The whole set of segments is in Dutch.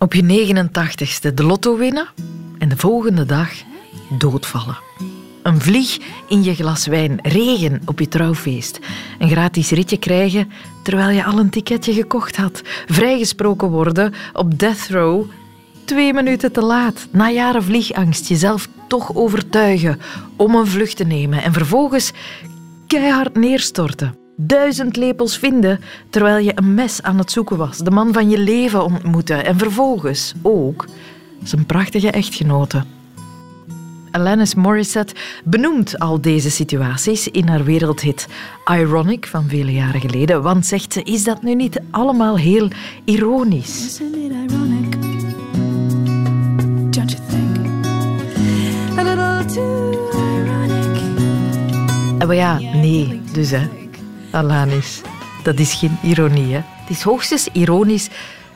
Op je 89ste de lotto winnen en de volgende dag doodvallen. Een vlieg in je glas wijn, regen op je trouwfeest. Een gratis ritje krijgen terwijl je al een ticketje gekocht had. Vrijgesproken worden op death row twee minuten te laat. Na jaren vliegangst jezelf toch overtuigen om een vlucht te nemen en vervolgens keihard neerstorten duizend lepels vinden terwijl je een mes aan het zoeken was, de man van je leven ontmoeten en vervolgens ook zijn prachtige echtgenote. Alanis Morissette benoemt al deze situaties in haar wereldhit Ironic van vele jaren geleden, want zegt ze, is dat nu niet allemaal heel ironisch? Isn't it ironic? Don't you think? A little too ironic. En maar ja, nee, dus hè. Alanis. Dat is geen ironie. Hè? Het is hoogstens ironisch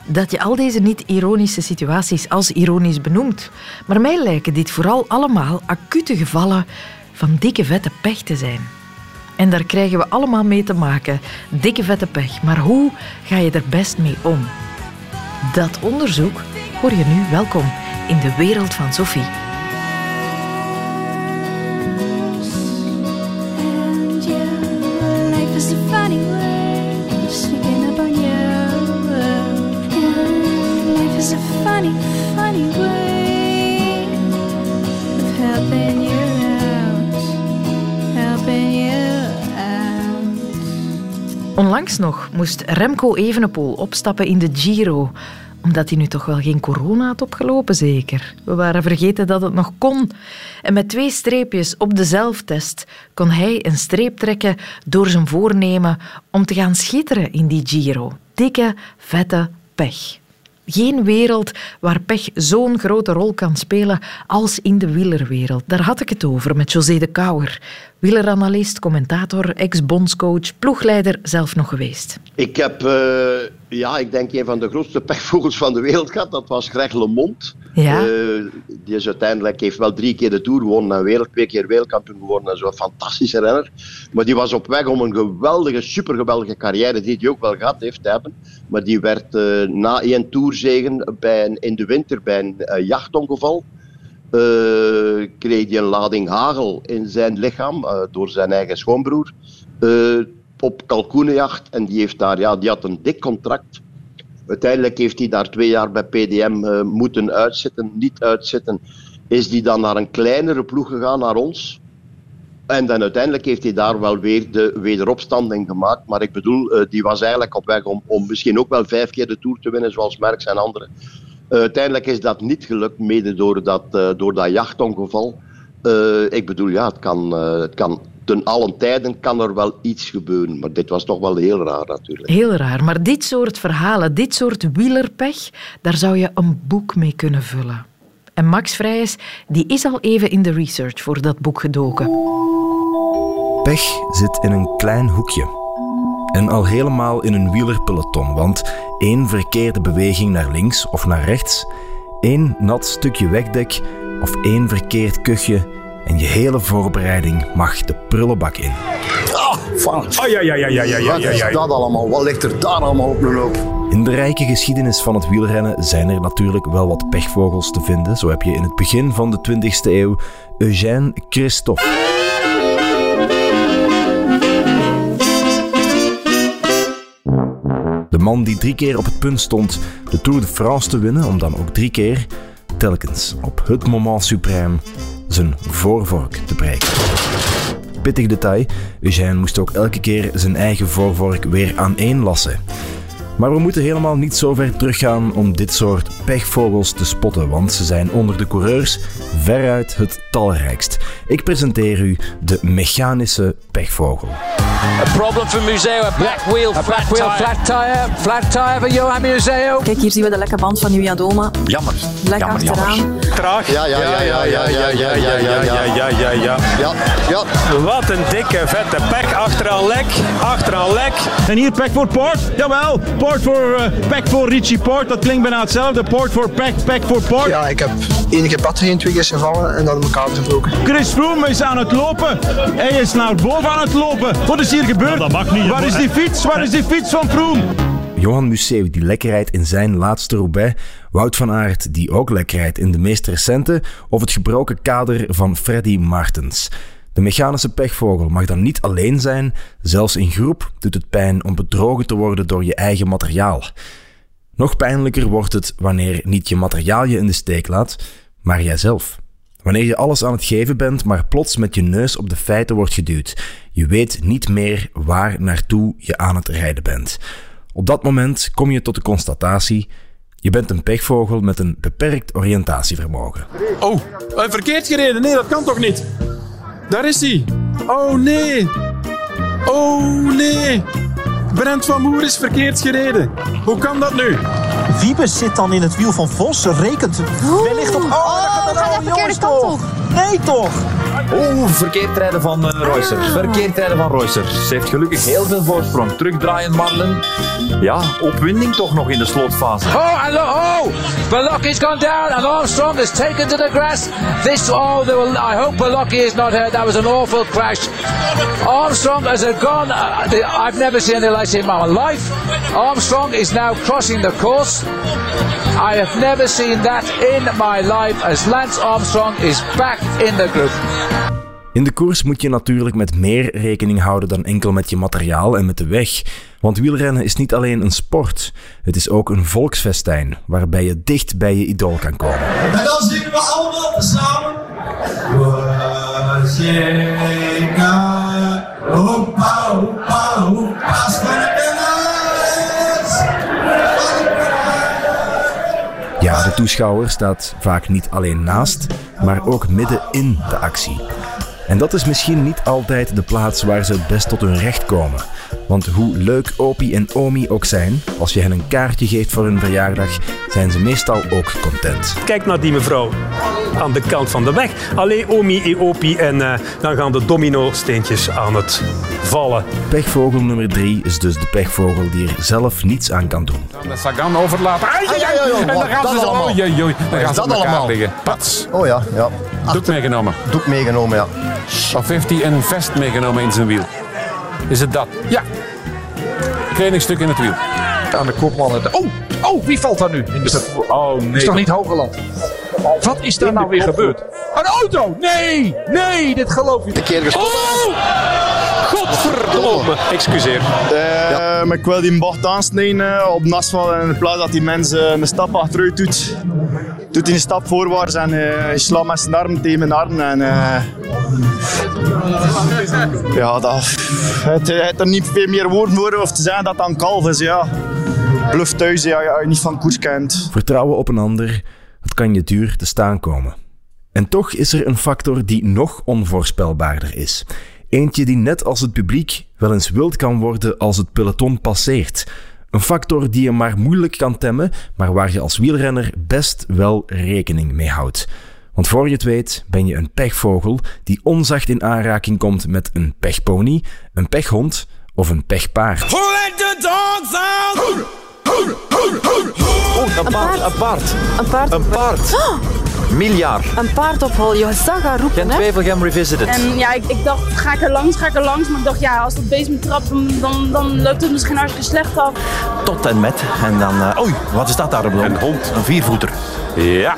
dat je al deze niet-ironische situaties als ironisch benoemt. Maar mij lijken dit vooral allemaal acute gevallen van dikke vette pech te zijn. En daar krijgen we allemaal mee te maken. Dikke vette pech. Maar hoe ga je er best mee om? Dat onderzoek hoor je nu welkom in de wereld van Sophie. Onlangs nog moest Remco Evenepoel opstappen in de Giro omdat hij nu toch wel geen corona had opgelopen, zeker. We waren vergeten dat het nog kon. En met twee streepjes op de zelftest kon hij een streep trekken door zijn voornemen om te gaan schitteren in die Giro. Dikke, vette pech. Geen wereld waar pech zo'n grote rol kan spelen als in de wielerwereld. Daar had ik het over met José de Kouwer. Wieleranalist, commentator, ex-bondscoach, ploegleider zelf nog geweest. Ik heb, uh, ja, ik denk een van de grootste pechvogels van de wereld gehad. Dat was Greg LeMond. Ja. Uh, die is uiteindelijk heeft wel drie keer de Tour gewonnen en wereld, twee keer wereldkampioen geworden. Zo'n fantastische renner. Maar die was op weg om een geweldige, supergeweldige carrière, die hij ook wel gehad heeft hebben. Maar die werd uh, na één Tourzegen bij een, in de winter bij een jachtongeval uh, kreeg hij een lading hagel in zijn lichaam door zijn eigen schoonbroer op kalkoenenjacht. En die, heeft daar, ja, die had een dik contract. Uiteindelijk heeft hij daar twee jaar bij PDM moeten uitzitten, niet uitzitten. Is hij dan naar een kleinere ploeg gegaan, naar ons. En dan uiteindelijk heeft hij daar wel weer de wederopstanding gemaakt. Maar ik bedoel, die was eigenlijk op weg om, om misschien ook wel vijf keer de Tour te winnen, zoals Merckx en anderen. Eh, uiteindelijk is dat niet gelukt, mede door dat, door dat jachtongeval. Ik bedoel, ja, het kan, het kan ten allen tijden kan er wel iets gebeuren. Maar dit was toch wel heel raar natuurlijk. Heel raar. Maar dit soort verhalen, dit soort wielerpech, daar zou je een boek mee kunnen vullen. En Max Vrijs, die is al even in de research voor dat boek gedoken. Pech zit in een klein hoekje. En al helemaal in een wielerpeloton, want één verkeerde beweging naar links of naar rechts, één nat stukje wegdek of één verkeerd kuchje en je hele voorbereiding mag de prullenbak in. Ah, van. Oh, ja, ja, ja, ja, ja, ja, Wat is dat allemaal? Wat ligt er daar allemaal op mijn hoop? In de rijke geschiedenis van het wielrennen zijn er natuurlijk wel wat pechvogels te vinden. Zo heb je in het begin van de 20e eeuw Eugène Christophe. De man die drie keer op het punt stond de Tour de France te winnen, om dan ook drie keer, telkens op het moment suprême, zijn voorvork te breken. Pittig detail, Eugène moest ook elke keer zijn eigen voorvork weer aaneenlassen. Maar we moeten helemaal niet zo ver teruggaan om dit soort pechvogels te spotten, want ze zijn onder de coureurs veruit het talrijkst. Ik presenteer u de mechanische pechvogel. A problem for Museo, a black wheel, flat, black wheel, flat tire, flat tire voor Johan Museo. Kijk, hier zien we de lekke band van Julian Doma. Jammer. Lekker achteraan. Traag. Ja, ja, ja, ja, ja, ja, ja, ja, ja, ja, ja, ja, ja. Ja, Wat een dikke, vette pek. Achteraan lek, achteraan lek. En hier pek voor Port. Jawel, Port voor uh, pek voor Richie Port. Dat klinkt bijna hetzelfde. Port voor pek, pek voor Port. Ja, ik heb enige batterij in twee keer gevallen en dan elkaar gebroken. Chris Froome is aan het lopen. Hij is naar boven aan het lopen. Wat is hier gebeurd? dat mag niet. Waar is die fiets? Waar is die fiets van Froome? Johan Museeuw die lekker rijdt in zijn laatste Roubaix, Wout van Aert die ook lekker rijdt in de meest recente, of het gebroken kader van Freddy Martens. De mechanische pechvogel mag dan niet alleen zijn, zelfs in groep doet het pijn om bedrogen te worden door je eigen materiaal. Nog pijnlijker wordt het wanneer niet je materiaal je in de steek laat, maar jijzelf. Wanneer je alles aan het geven bent, maar plots met je neus op de feiten wordt geduwd. Je weet niet meer waar naartoe je aan het rijden bent. Op dat moment kom je tot de constatatie: je bent een pechvogel met een beperkt oriëntatievermogen. Oh, verkeerd gereden. Nee, dat kan toch niet? Daar is hij. Oh nee. Oh nee. Brent van Moer is verkeerd gereden. Hoe kan dat nu? Wiebes zit dan in het wiel van Vos. Rekent wellicht op... Oh, oh dat gaat de verkeerde kant op. Nee toch? Oeh, verkeerd rijden van uh. Verkeerd rijden van Reusser. Ze heeft gelukkig heel veel voorsprong. Terugdraaien, Marlen. Ja, opwinding toch nog in de slotfase. Oh, and look, oh! Balocki has gone down and Armstrong is taken to the grass. This, oh, will, I hope Balocki is not hurt. That was an awful crash. Armstrong has gone. Uh, I've never seen anything like this in my life. Armstrong is now crossing the course. I have never seen that in my life as Lance Armstrong is back in the group. In de koers moet je natuurlijk met meer rekening houden dan enkel met je materiaal en met de weg. Want wielrennen is niet alleen een sport, het is ook een volksfestijn waarbij je dicht bij je idool kan komen. En dan zingen we allemaal samen. Opa, opa, opa, Ja, de toeschouwer staat vaak niet alleen naast, maar ook midden in de actie. En dat is misschien niet altijd de plaats waar ze het best tot hun recht komen. Want hoe leuk Opie en Omi ook zijn, als je hen een kaartje geeft voor hun verjaardag, zijn ze meestal ook content. Kijk naar die mevrouw aan de kant van de weg. Alleen Omi en Opie en uh, dan gaan de domino-steentjes aan het vallen. Pechvogel nummer 3 is dus de pechvogel die er zelf niets aan kan doen. De Sagan overlaten. Ai, ai, ai, en dan gaan ze oei. Dan gaan ze dat allemaal liggen. Pats. Oh ja, ja. Doek meegenomen. Doek meegenomen, ja. Of heeft hij een vest meegenomen in zijn wiel? Is het dat? Ja. Kledingstuk in het wiel. Aan de kopman. Oh, oh, wie valt daar nu? In de... Oh nee. Is toch niet Hogeland? Wat is daar nou weer gebeurd? Een auto! Nee! Nee, dit geloof je niet. Keer. Oh! Godverdomme. Excuseer. Uh, ja. Maar ik wil die bocht aansnijden uh, op het asfalt. En in plaats dat die mensen een stap achteruit doet, doet hij een stap voorwaarts en uh, hij slaat met zijn arm tegen mijn arm. En, uh, ja, dat, het, het er niet veel meer woorden voor of te zeggen dat dat een kalf is. Ja. Bluff thuis, ja, je niet van koers kent. Vertrouwen op een ander, het kan je duur te staan komen. En toch is er een factor die nog onvoorspelbaarder is. Eentje die net als het publiek wel eens wild kan worden als het peloton passeert. Een factor die je maar moeilijk kan temmen, maar waar je als wielrenner best wel rekening mee houdt. Want voor je het weet ben je een pechvogel die onzacht in aanraking komt met een pechpony, een pechhond of een pechpaard. Oh, een paard, een paard. Een paard. Een paard. Miljard. Een paard op hol. Je zag haar roepen, Gent hè? Wevelgem Revisited. En ja, ik, ik dacht, ga ik er langs, ga ik er langs. Maar ik dacht, ja, als dat beest me trapt, dan, dan loopt het misschien hartstikke slecht af. Tot en met. En dan... Uh, oei, wat is dat daar op Een hond. Een viervoeter. Ja.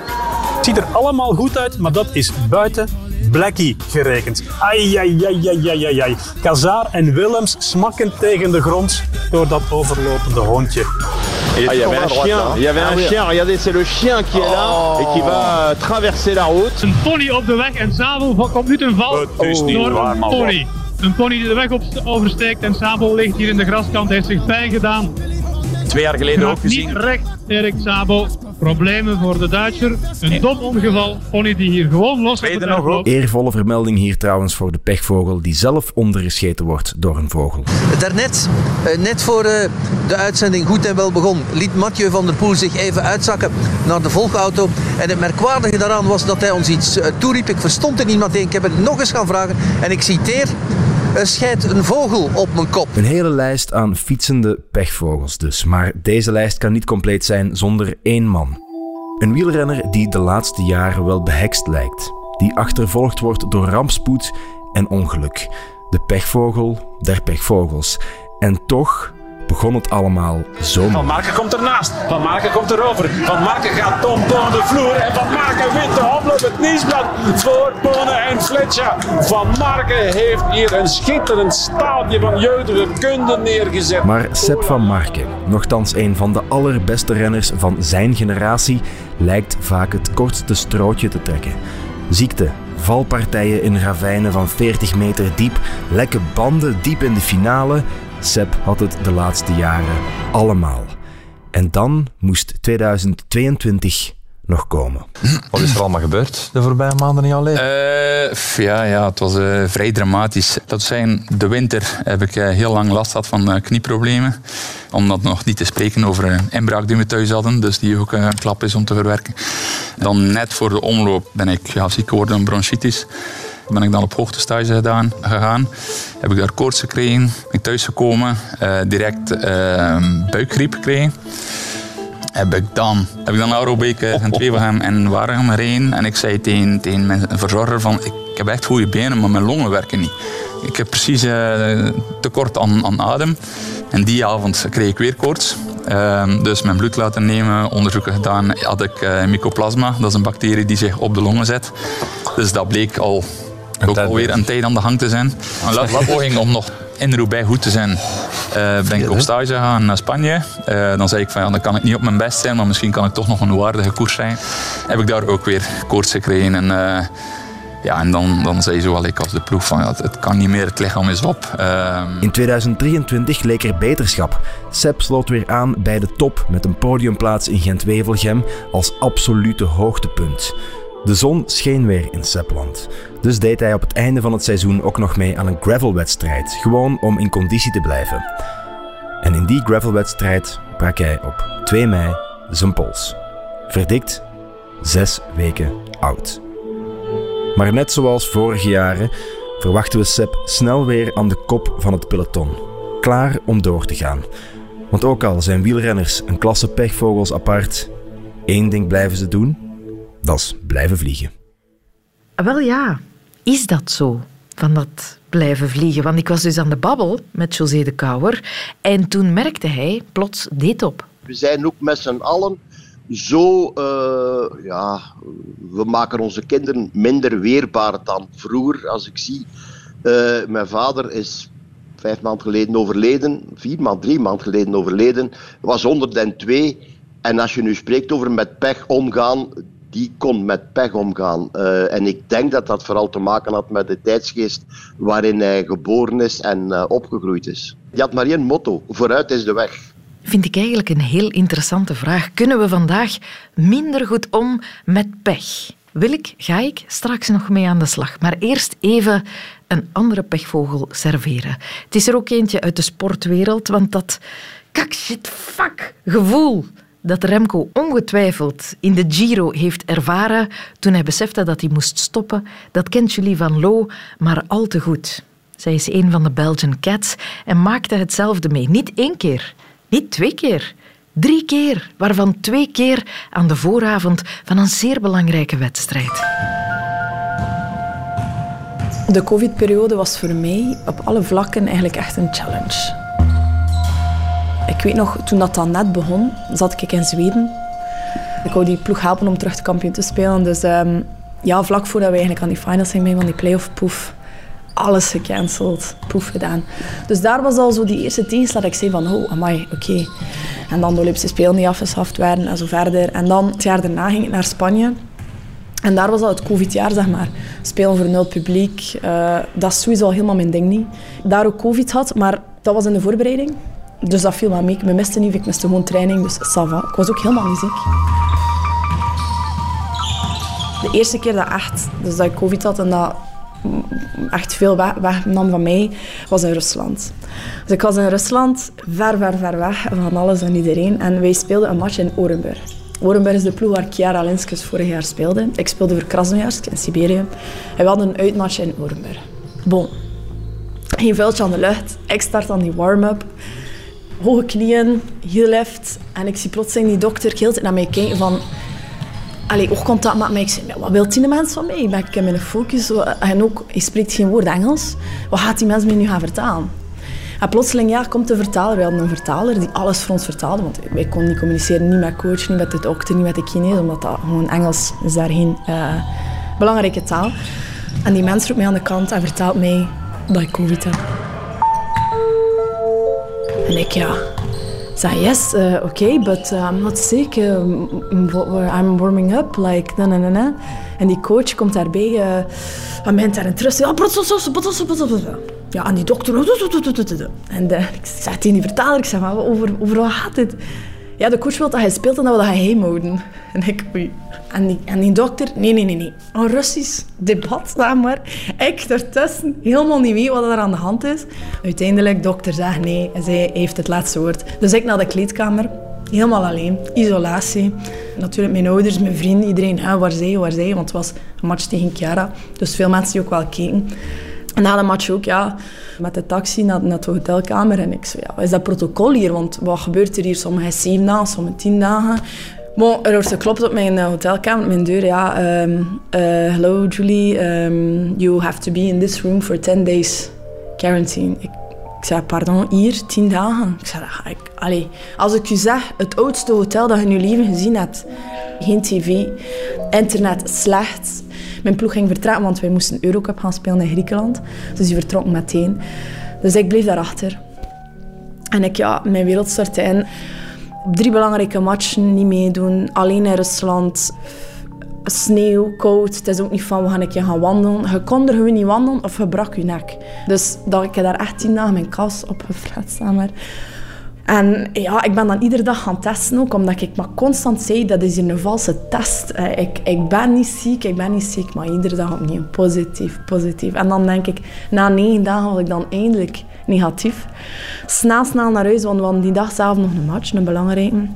Het ziet er allemaal goed uit, maar dat is buiten Blackie gerekend. Ai, ai, ai, ai, ai, ai, ai. Kazaar en Willems smakken tegen de grond door dat overlopende hondje. Ah, il y avait un chien, il y avait un chien, regardez, c'est le chien qui est là et qui va traverser la route. Een pony op de weg en Zabel komt nu ten val Het is niet door waar, een man. pony. Een pony die de weg op, oversteekt en Sabel ligt hier in de graskant, heeft zich bijgedaan. Twee jaar geleden ook gezien. Niet recht, Erik Sabel. Problemen voor de Duitser. Een dom ongeval. Pony die hier gewoon los op de weg loopt. Eervolle vermelding hier trouwens voor de pechvogel die zelf ondergescheten wordt door een vogel. Daarnet, eh, net voor eh, de uitzending goed en wel begon, liet Mathieu van der Poel zich even uitzakken naar de volgauto. En het merkwaardige daaraan was dat hij ons iets eh, toeriep. Ik verstond er niet meteen. Ik heb het nog eens gaan vragen. En ik citeer. Er scheidt een vogel op mijn kop. Een hele lijst aan fietsende pechvogels dus. Maar deze lijst kan niet compleet zijn zonder één man. Een wielrenner die de laatste jaren wel behekst lijkt. Die achtervolgd wordt door rampspoed en ongeluk. De pechvogel der pechvogels. En toch begon het allemaal zo. Van Marken komt ernaast. Van Marken komt erover. Van Marken gaat Tom de vloer. En Van Marken wint de omloop het nieuwsblad voor Bonen en Fletcher. Van Marken heeft hier een schitterend staaltje van jeugdige kunde neergezet. Maar Sepp van Marken, nogthans een van de allerbeste renners van zijn generatie, lijkt vaak het kortste strootje te trekken. Ziekte, valpartijen in ravijnen van 40 meter diep, lekke banden diep in de finale. Sepp had het de laatste jaren allemaal. En dan moest 2022 nog komen. Wat is er allemaal gebeurd de voorbije maanden in jouw leven? Uh, ja, ja, het was uh, vrij dramatisch. Dat zijn de winter heb ik uh, heel lang last gehad van knieproblemen. Om dat nog niet te spreken over een inbraak die we thuis hadden. Dus die ook een klap is om te verwerken. Dan net voor de omloop ben ik ja, ziek geworden, bronchitis ben ik dan op hoogtestage gedaan, gegaan. Heb ik daar koorts gekregen. Ben ik thuisgekomen. Uh, direct uh, buikgriep gekregen heb ik dan, heb ik dan Aerobeek en van hem en Waregem gereden. En ik zei tegen, tegen mijn verzorger van, ik, heb echt goede benen, maar mijn longen werken niet. Ik heb precies uh, tekort aan, aan adem. En die avond kreeg ik weer koorts. Uh, dus mijn bloed laten nemen, onderzoeken gedaan, had ik uh, mycoplasma. Dat is een bacterie die zich op de longen zet. Dus dat bleek al ook alweer een tijd aan de hang te zijn. Een poging om nog in Roubaix goed te zijn, uh, ben ik op stage gegaan naar Spanje. Uh, dan zei ik van ja, dan kan ik niet op mijn best zijn, maar misschien kan ik toch nog een waardige koers zijn. Heb ik daar ook weer koorts gekregen. En, uh, ja, en dan, dan zei zowel ik als de ploeg van ja, het, kan niet meer, het lichaam is op. Ehm, In 2023 leek er beterschap. Sepp sloot weer aan bij de top met een podiumplaats in Gent-Wevelgem als absolute hoogtepunt. De zon scheen weer in Seppland. Dus deed hij op het einde van het seizoen ook nog mee aan een gravelwedstrijd, gewoon om in conditie te blijven. En in die gravelwedstrijd brak hij op 2 mei zijn pols. Verdikt, zes weken oud. Maar net zoals vorige jaren verwachten we Sepp snel weer aan de kop van het peloton, klaar om door te gaan. Want ook al zijn wielrenners een klasse pechvogels apart, één ding blijven ze doen dat is blijven vliegen. Wel ja, is dat zo? Van dat blijven vliegen. Want ik was dus aan de babbel met José de Kouwer en toen merkte hij plots dit op. We zijn ook met z'n allen zo, uh, ja, we maken onze kinderen minder weerbaar dan vroeger. Als ik zie, uh, mijn vader is vijf maanden geleden overleden, vier maand, drie maanden geleden overleden, was 102. En als je nu spreekt over met pech omgaan, die kon met pech omgaan. Uh, en ik denk dat dat vooral te maken had met de tijdsgeest waarin hij geboren is en uh, opgegroeid is. Die had maar één motto: vooruit is de weg. Vind ik eigenlijk een heel interessante vraag. Kunnen we vandaag minder goed om met pech? Wil ik, ga ik straks nog mee aan de slag. Maar eerst even een andere pechvogel serveren. Het is er ook eentje uit de sportwereld, want dat kak shit fuck gevoel dat Remco ongetwijfeld in de Giro heeft ervaren toen hij besefte dat hij moest stoppen, dat kent Julie van Loo maar al te goed. Zij is een van de Belgian Cats en maakte hetzelfde mee. Niet één keer, niet twee keer, drie keer, waarvan twee keer aan de vooravond van een zeer belangrijke wedstrijd. De COVID-periode was voor mij op alle vlakken eigenlijk echt een challenge. Ik weet nog, toen dat dan net begon, zat ik in Zweden. Ik wou die ploeg helpen om terug de kampioen te spelen. Dus um, ja, vlak voordat we eigenlijk aan die finals zijn van die play-off poef, alles gecanceld, proef gedaan. Dus daar was al zo die eerste tegenslag dat ik zei van, oh, amai, oké. En dan de Olympische Spelen die afgeschaft werden en zo verder. En dan, het jaar daarna ging ik naar Spanje. En daar was al het covid-jaar, zeg maar. Spelen voor nul publiek, uh, dat is sowieso al helemaal mijn ding niet. Daar ook covid had, maar dat was in de voorbereiding. Dus dat viel wel mee. Ik miste niet, ik miste gewoon training, dus ça va. Ik was ook helemaal niet ziek. De eerste keer dat echt, dus dat ik covid had en dat echt veel wegnam van mij, was in Rusland. Dus ik was in Rusland, ver, ver, ver weg van alles en iedereen. En wij speelden een match in Orenburg. Orenburg is de ploeg waar Chiara Linskes vorig jaar speelde. Ik speelde voor Krasnojarsk in Siberië. En we hadden een uitmatch in Orenburg. Bon. Geen vuiltje aan de lucht. Ik start aan die warm-up hoge knieën, heel lift. En ik zie plotseling die dokter heel naar mij kijken van... Allee, oogcontact met mij. Ik zeg, wat wil die mens van mij? Ik in mijn focus. En ook, hij spreekt geen woord Engels. Wat gaat die mens mij nu gaan vertalen? En plotseling ja, komt de vertaler. We hadden een vertaler die alles voor ons vertaalde. Want wij konden niet communiceren, niet met coach, niet met de dokter, niet met de Chinees. Omdat dat gewoon Engels is daar geen uh, belangrijke taal. En die mens roept mij aan de kant en vertelt mij dat ik covid heb. En ik, ja, zei yes, uh, oké, okay, but I'm not sick. Uh, I'm warming up, like, na, na, na, En die coach komt daarbij, uh, en bent daar in trust. Ja, ja, en die dokter... En de, ik zei tegen die vertaler, ik zeg, maar over, over wat gaat dit? Ja, de coach wil dat hij speelt en dat we dat geheim houden. En ik, oei. En die, en die dokter, nee, nee, nee, nee. Een Russisch debat, zeg maar. Ik ertussen, helemaal niet weet wat er aan de hand is. Uiteindelijk, dokter zegt nee, en zij heeft het laatste woord. Dus ik naar de kleedkamer, helemaal alleen, isolatie. Natuurlijk mijn ouders, mijn vrienden, iedereen, hè, waar zij, waar zij, want het was een match tegen Chiara. Dus veel mensen die ook wel keken. Na de match ook, ja, met de taxi naar, de hotelkamer. En ik zei, ja, wat is dat protocol hier? Want wat gebeurt er hier? Sommige zeven dagen, sommige tien dagen. Bon, er wordt geklopt op mijn uh, hotelkamer, op mijn deur. Ja, um, hello Julie, um, you have to be in this room for 10 days quarantine. Ik, zei, pardon, hier, 10 dagen? Ik zei, ik, allee, als ik je zeg, het oudste hotel dat je in je leven gezien hebt. Geen tv, internet slecht, mijn ploeg ging vertrekken, want wij moesten Eurocup gaan spelen in Griekenland. Dus die vertrok meteen. Dus ik bleef daarachter. En ik, ja, mijn wereld startte in. Drie belangrijke matchen, niet meedoen. Alleen in Rusland. Sneeuw, koud. Het is ook niet van, we gaan een keer gaan wandelen. Je kon er gewoon niet wandelen of je brak je nek. Dus dat ik daar echt tien dagen mijn kas op gefletst. Maar. En ja, ik ben dan iedere dag gaan testen ook, omdat ik maar constant zei, dat is hier een valse test. Eh, ik, ik ben niet ziek, ik ben niet ziek, maar iedere dag opnieuw positief, positief. En dan denk ik, na negen dagen was ik dan eindelijk negatief. Snel, snel naar huis, want die dag zelf nog een match, een belangrijke.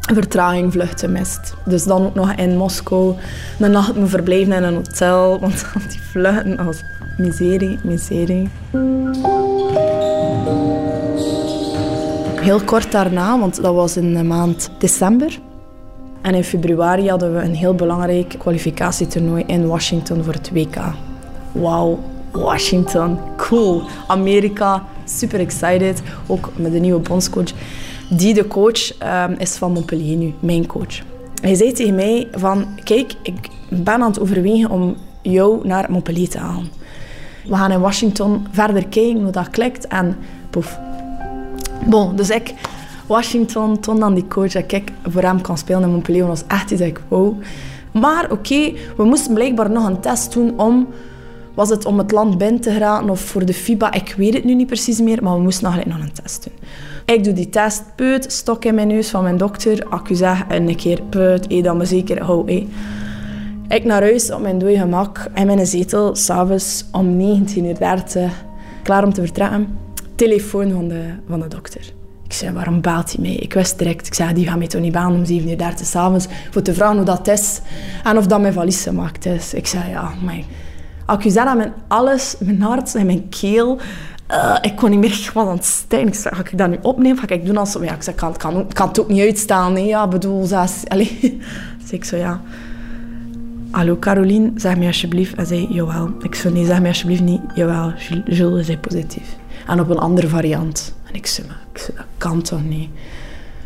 Vertraging, vluchten mist. Dus dan ook nog in Moskou een nacht moeten verblijven in een hotel, want die vluchten als miserie, miserie. Heel kort daarna, want dat was in de maand december. En in februari hadden we een heel belangrijk kwalificatietoernooi in Washington voor het WK. Wauw, Washington, cool. Amerika, super excited. Ook met de nieuwe bondscoach. Die de coach um, is van Montpellier nu, mijn coach. Hij zei tegen mij van, kijk, ik ben aan het overwegen om jou naar Montpellier te halen. We gaan in Washington verder kijken hoe dat klikt en poef, Bon, dus ik, Washington, toon dan die coach dat ik voor hem kan spelen in Montpellier. Dat was echt iets dat ik wou. Maar oké, we moesten blijkbaar nog een test doen om... Was het om het land binnen te geraken of voor de FIBA? Ik weet het nu niet precies meer, maar we moesten nog, nog een test doen. Ik doe die test, puut, stok in mijn neus van mijn dokter. Accu zeg, en een keer hé, dan me zeker, hou. Ik naar huis op mijn dode gemak in mijn zetel, s'avonds om 19.30 uur klaar om te vertrekken telefoon van de, van de dokter. Ik zei, waarom baalt hij mij? Ik wist direct, ik zei, die gaat mij toch niet baan om 7 uur 30 s'avonds voor te vragen hoe dat is en of dat mijn valies gemaakt is. Ik zei, ja, zei dat mijn alles, mijn hart en mijn keel, uh, ik kon niet meer, ik was aan het stijgen. Ik zei, ga ik dat nu opnemen? Ga ik doen als... Ja, ik zei, kan, kan, het ook niet uitstaan. Nee, ja, bedoel, zes... Allee. Dus ik zo, ja... Hallo Caroline, zeg mij alsjeblieft. Hij zei, jawel. Ik zei, nee, zeg mij alsjeblieft niet. Jawel, Jules is positief en op een andere variant. En ik zei, dat kan toch niet?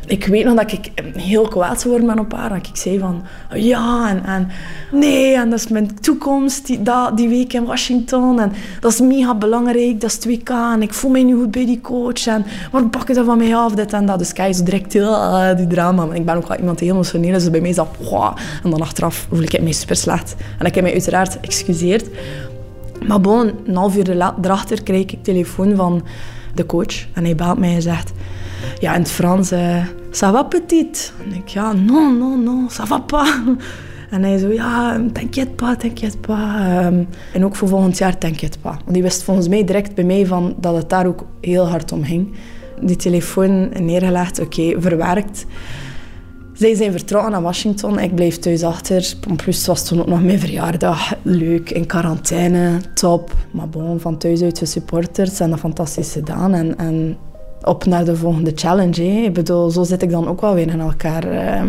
Ik weet nog dat ik heel kwaad zou worden met een paar. Dat ik zei van, ja, en, en nee, en dat is mijn toekomst, die, dat, die week in Washington. En dat is mega belangrijk, dat is 2K. En ik voel me nu goed bij die coach. En pak je dat van mij af, dit en dat. Dus kijk, zo direct die drama. Maar ik ben ook wel iemand die heel emotioneel is. Dus bij mij is. En dan achteraf voel ik me super slecht. En ik heb mij uiteraard excuseerd. Maar bon, een half uur erachter krijg ik telefoon van de coach. En hij belt mij en zegt... Ja, in het Frans... Uh, ça va, petit? En ik... Ja, non, non, non, ça va pas. En hij zo... Ja, t'inquiète pas, t'inquiète pas. Um, en ook voor volgend jaar, t'inquiète pas. Want die wist volgens mij direct bij mij van dat het daar ook heel hard om ging. Die telefoon neergelegd, oké, verwerkt. Zij zijn vertrokken naar Washington. Ik bleef thuis achter. Plus was toen ook nog mijn verjaardag. Leuk, in quarantaine, top. Maar bon, van thuis uit de supporters en dat fantastisch gedaan. En, en op naar de volgende challenge. Ik bedoel, zo zit ik dan ook wel weer in elkaar. Ehm.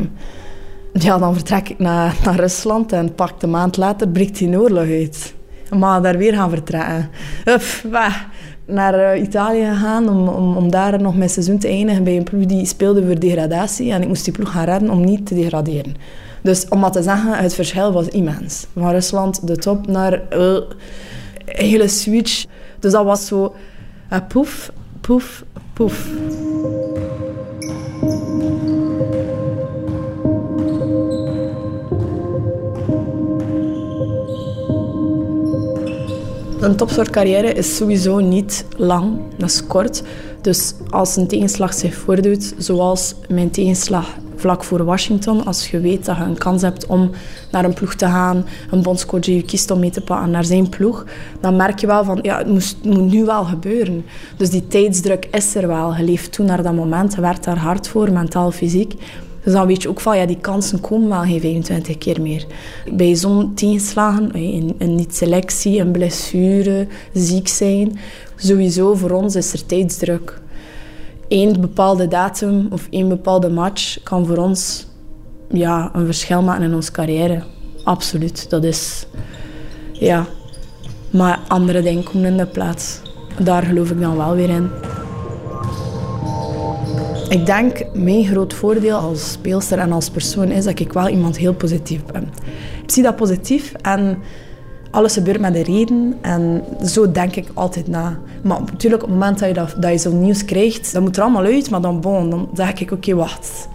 Ja, dan vertrek ik naar, naar Rusland en pak een maand later breekt die oorlog uit. Maar daar weer gaan vertrekken. Uff, naar uh, Italië gegaan om, om, om daar nog mijn seizoen te eindigen bij een ploeg die speelde voor degradatie. En ik moest die ploeg gaan redden om niet te degraderen. Dus om maar te zeggen, het verschil was immens. Van Rusland, de top, naar uh, hele switch. Dus dat was zo uh, poef, poef, poef. Een topsportcarrière is sowieso niet lang, dat is kort. Dus als een tegenslag zich voordoet, zoals mijn tegenslag vlak voor Washington, als je weet dat je een kans hebt om naar een ploeg te gaan, een bondscoach je kiest om mee te pakken naar zijn ploeg, dan merk je wel van, ja, het moet, het moet nu wel gebeuren. Dus die tijdsdruk is er wel. Je leeft toen naar dat moment, je werkt daar hard voor, mentaal, fysiek. Dus dan weet je ook van, ja, die kansen komen wel geen 25 keer meer. Bij zo'n tegenslagen, een, een niet-selectie, een blessure, ziek zijn, sowieso voor ons is er tijdsdruk. Eén bepaalde datum of één bepaalde match kan voor ons ja, een verschil maken in onze carrière. Absoluut, dat is... Ja. Maar andere dingen komen in de plaats. Daar geloof ik dan wel weer in. Ik denk, mijn groot voordeel als speelster en als persoon is dat ik wel iemand heel positief ben. Ik zie dat positief en alles gebeurt met een reden en zo denk ik altijd na. Maar natuurlijk, op het moment dat je, dat, dat je zo'n nieuws krijgt, dan moet er allemaal uit, maar dan, bon, dan zeg ik, oké, wacht.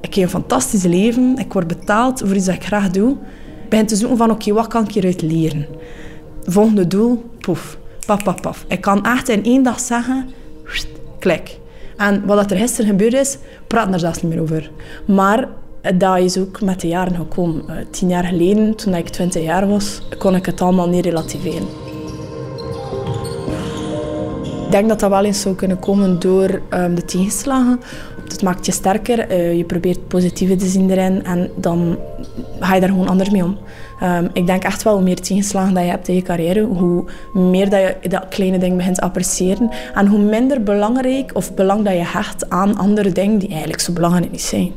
Ik heb een fantastisch leven, ik word betaald voor iets dat ik graag doe. Ik begin te zoeken van, oké, wat kan ik hieruit leren? Volgende doel, poef, paf, paf, paf. Ik kan echt in één dag zeggen, klik. En wat er gisteren gebeurd is, praat er zelfs niet meer over. Maar dat is ook met de jaren gekomen. Uh, tien jaar geleden, toen ik twintig jaar was, kon ik het allemaal niet relativeren. Ik denk dat dat wel eens zou kunnen komen door um, de tegenslagen. Het maakt je sterker, uh, je probeert het positieve te zien erin en dan ga je daar gewoon anders mee om. Um, ik denk echt wel, hoe meer tegenslagen dat je hebt in je carrière, hoe meer dat je dat kleine ding begint te appreciëren en hoe minder belangrijk of belang dat je hecht aan andere dingen die eigenlijk zo belangrijk niet zijn.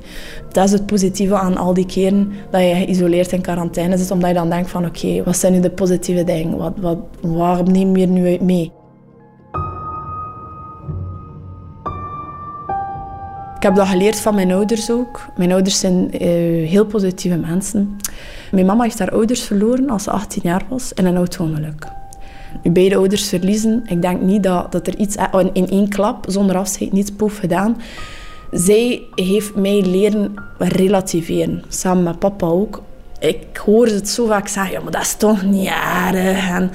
Dat is het positieve aan al die keren dat je geïsoleerd in quarantaine zit, omdat je dan denkt van oké, wat zijn nu de positieve dingen? Wat, wat, waarom neem je nu mee? Heb dat geleerd van mijn ouders ook. Mijn ouders zijn uh, heel positieve mensen. Mijn mama heeft haar ouders verloren als ze 18 jaar was in een auto-ongeluk. Je beide ouders verliezen. Ik denk niet dat, dat er iets oh, in één klap, zonder afscheid, niets poef gedaan. Zij heeft mij leren relativeren. Samen met papa ook. Ik hoor het zo vaak zeggen, ja, maar dat is toch niet erg. En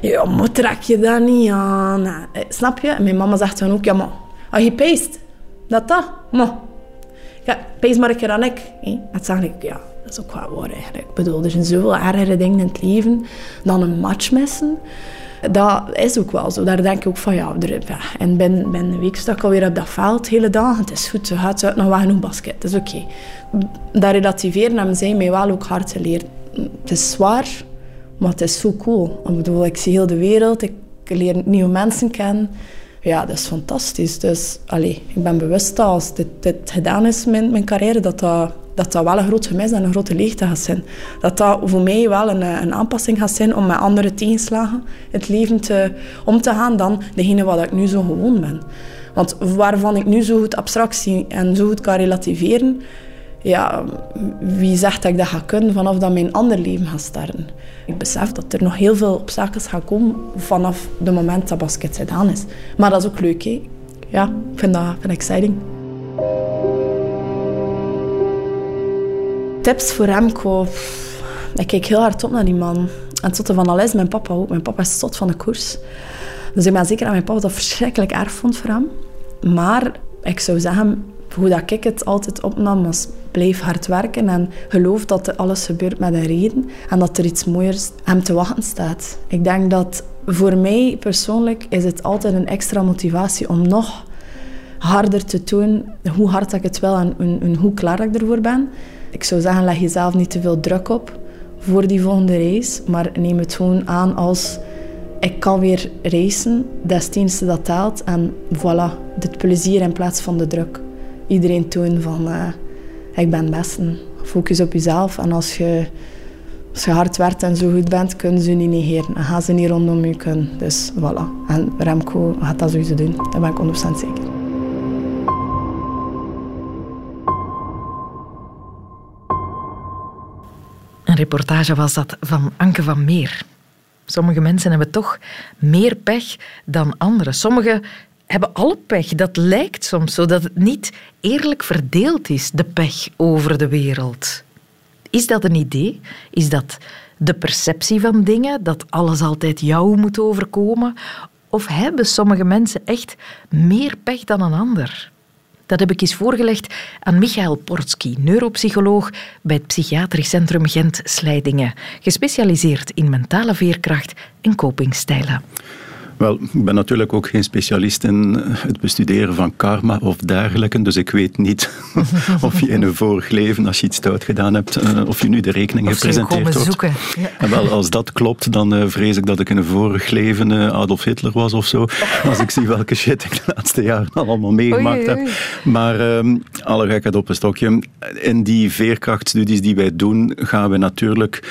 ja, trek je dat niet aan. Eh, snap je? Mijn mama zegt dan ook, ja, maar als je peest, dat dat. Ja, pees maar een keer aan ik. Ik, ja, dat is ook wel waar eigenlijk. Ik bedoel, er zijn zoveel ergere dingen in het leven dan een match missen. Dat is ook wel zo. Daar denk ik ook van, ja, er, ja. en ben ben een week stak alweer op dat veld, hele dag. Het is goed, ze gaat uit nog wel genoeg basket. Dat is oké. Okay. Dat relativeren hebben zij mij wel ook hard geleerd. Het is zwaar, maar het is zo cool. Ik bedoel, ik zie heel de wereld, ik leer nieuwe mensen kennen. Ja, dat is fantastisch. Dus allez, ik ben bewust dat als dit, dit gedaan is, mijn, mijn carrière, dat dat, dat wel een groot gemis en een grote leegte gaat zijn. Dat dat voor mij wel een, een aanpassing gaat zijn om met andere tegenslagen het leven te, om te gaan dan degene wat ik nu zo gewoon ben. Want waarvan ik nu zo goed abstractie en zo goed kan relativeren, ja, wie zegt dat ik dat ga kunnen vanaf dat mijn ander leven gaat starten? Ik besef dat er nog heel veel obstakels gaan komen vanaf het moment dat basket gedaan is. Maar dat is ook leuk, hè? Ja, ik vind dat vind exciting. Tips voor Remco. Ik kijk heel hard op naar die man. En tot van alles, mijn papa ook. Mijn papa is tot van de koers. Dus ik ben zeker dat mijn papa dat verschrikkelijk erg vond voor hem. Maar ik zou zeggen, hoe dat ik het altijd opnam, was blijf hard werken en geloof dat alles gebeurt met een reden en dat er iets mooiers hem te wachten staat. Ik denk dat voor mij persoonlijk is het altijd een extra motivatie om nog harder te doen hoe hard ik het wil en, hoe klaar ik ervoor ben. Ik zou zeggen, leg jezelf niet te veel druk op voor die volgende race, maar neem het gewoon aan als ik kan weer racen, dat is het dat telt en voilà, dit plezier in plaats van de druk iedereen toon van uh, ik ben het beste. Focus op jezelf en als je Als je hard werkt en zo goed bent, kunnen ze je niet negeren. En gaan ze niet rondom je kunnen. Dus voilà. En Remco gaat dat sowieso doen. Daar ben ik 100% zeker. Een reportage was dat van Anke van Meer. Sommige mensen hebben toch meer pech dan anderen. Sommigen hebben alle pech. Dat lijkt soms zo dat het niet eerlijk verdeeld is, de pech over de wereld. Is dat een idee? Is dat de perceptie van dingen, dat alles altijd jou moet overkomen? Of hebben sommige mensen echt meer pech dan een ander? Dat heb ik eens voorgelegd aan Michael Portsky, neuropsycholoog bij het Psychiatrisch Centrum Gent-Slijdingen, gespecialiseerd in mentale veerkracht en copingstijlen. Wel, ik ben natuurlijk ook geen specialist in het bestuderen van karma of dergelijke, dus ik weet niet of je in een vorig leven, als je iets stout gedaan hebt, eh, of je nu de rekening of gepresenteerd wordt. Zoeken. Ja. En wel, als dat klopt, dan eh, vrees ik dat ik in een vorig leven eh, Adolf Hitler was of zo. Als ik zie welke shit ik de laatste jaren al allemaal meegemaakt heb. Maar um, alle gekheid op een stokje. In die veerkrachtstudies die wij doen, gaan we natuurlijk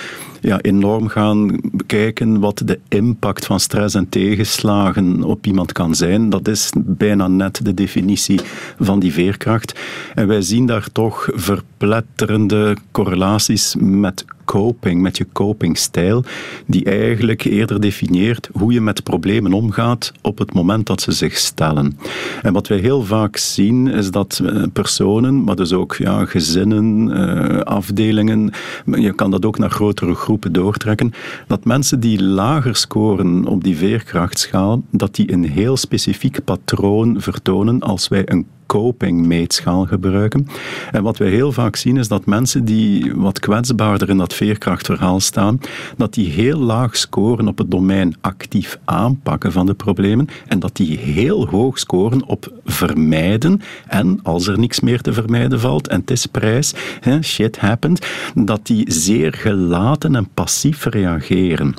ja, enorm gaan bekijken wat de impact van stress en tegenslagen op iemand kan zijn. Dat is bijna net de definitie van die veerkracht. En wij zien daar toch verpletterende correlaties met coping, met je copingstijl, die eigenlijk eerder definieert hoe je met problemen omgaat op het moment dat ze zich stellen. En wat wij heel vaak zien is dat eh, personen, maar dus ook ja, gezinnen, uh, afdelingen, je kan dat ook naar grotere groepen doortrekken, dat mensen die lager scoren op die veerkrachtschaal, dat die een heel specifiek patroon vertonen als wij een coping-meetschaal gebruiken. En wat wij heel vaak zien is dat mensen die wat kwetsbaarder in dat veerkrachtverhaal staan, dat die heel laag scoren op het domein actief aanpakken van de problemen en dat die heel hoog scoren op vermijden en als er niks meer te vermijden valt en het is prijs, shit happened, dat die zeer gelaten en passief reageren.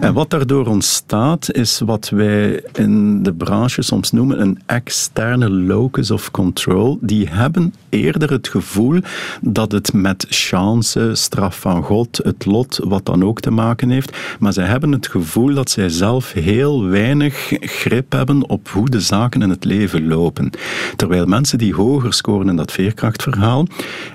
En wat daardoor ontstaat is wat wij in de branche soms noemen een externe locus of control, die hebben eerder het gevoel dat het met chance, straf van God, het lot, wat dan ook te maken heeft. Maar zij hebben het gevoel dat zij zelf heel weinig grip hebben op hoe de zaken in het leven lopen. Terwijl mensen die hoger scoren in dat veerkrachtverhaal,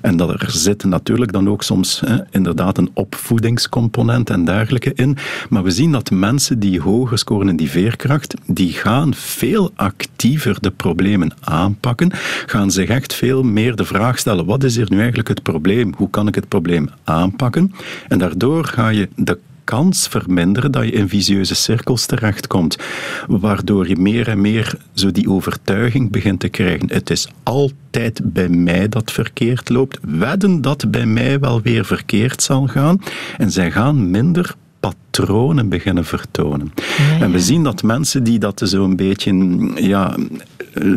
en dat er zit natuurlijk dan ook soms inderdaad een opvoedingscomponent en dergelijke in, maar we zien dat mensen die hoger scoren in die veerkracht, die gaan veel actiever de problemen aanpakken gaan zich echt veel meer de vraag stellen: wat is hier nu eigenlijk het probleem? Hoe kan ik het probleem aanpakken? En daardoor ga je de kans verminderen dat je in visieuze cirkels terechtkomt, waardoor je meer en meer zo die overtuiging begint te krijgen. Het is altijd bij mij dat verkeerd loopt. Wedden dat bij mij wel weer verkeerd zal gaan. En zij gaan minder patronen beginnen vertonen. En we zien dat mensen die dat zo een beetje ja,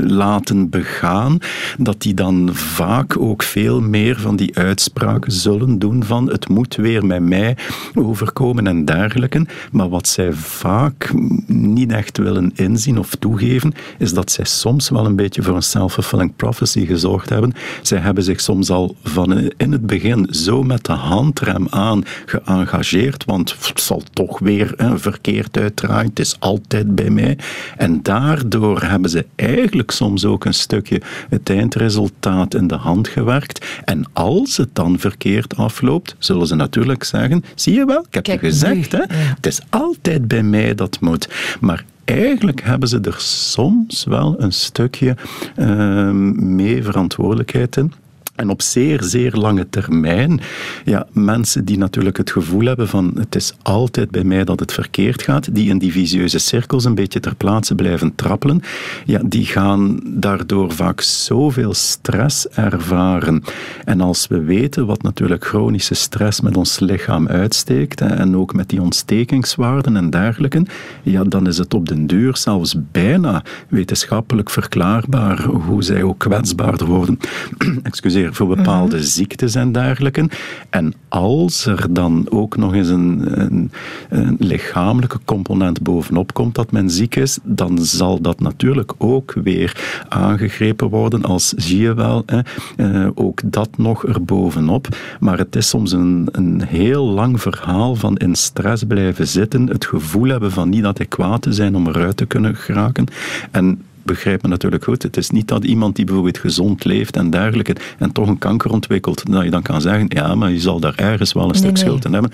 laten begaan, dat die dan vaak ook veel meer van die uitspraken zullen doen van het moet weer met mij overkomen en dergelijke. Maar wat zij vaak niet echt willen inzien of toegeven, is dat zij soms wel een beetje voor een self-fulfilling prophecy gezorgd hebben. Zij hebben zich soms al van in het begin zo met de handrem aan geëngageerd, want het zal toch weer verkeerd uitdraaien, het is altijd bij mij. En daardoor hebben ze eigenlijk eigenlijk soms ook een stukje het eindresultaat in de hand gewerkt. En als het dan verkeerd afloopt, zullen ze natuurlijk zeggen: zie je wel, ik heb je gezegd, hè? het is altijd bij mij dat moet. Maar eigenlijk hebben ze er soms wel een stukje uh, mee verantwoordelijkheid in. En op zeer, zeer lange termijn, ja, mensen die natuurlijk het gevoel hebben van het is altijd bij mij dat het verkeerd gaat, die in die visieuze cirkels een beetje ter plaatse blijven trappelen, ja, die gaan daardoor vaak zoveel stress ervaren. En als we weten wat natuurlijk chronische stress met ons lichaam uitsteekt, en ook met die ontstekingswaarden en dergelijke, ja, dan is het op den duur zelfs bijna wetenschappelijk verklaarbaar hoe zij ook kwetsbaarder worden. Excuseer voor bepaalde mhm. ziektes en dergelijke. En als er dan ook nog eens een, een, een, lichamelijke component bovenop komt dat men ziek is, dan zal dat natuurlijk ook weer aangegrepen worden als, zie je wel, hè, uh, ook dat nog erbovenop. Maar het is soms een, een heel lang verhaal van in stress blijven zitten, het gevoel hebben van niet adequaat te zijn om eruit te kunnen geraken. En begrijp me natuurlijk goed. Het is niet dat iemand die bijvoorbeeld gezond leeft en dergelijke en toch een kanker ontwikkelt, dat je dan kan zeggen, ja, maar je zal daar ergens wel een stuk schuld in hebben.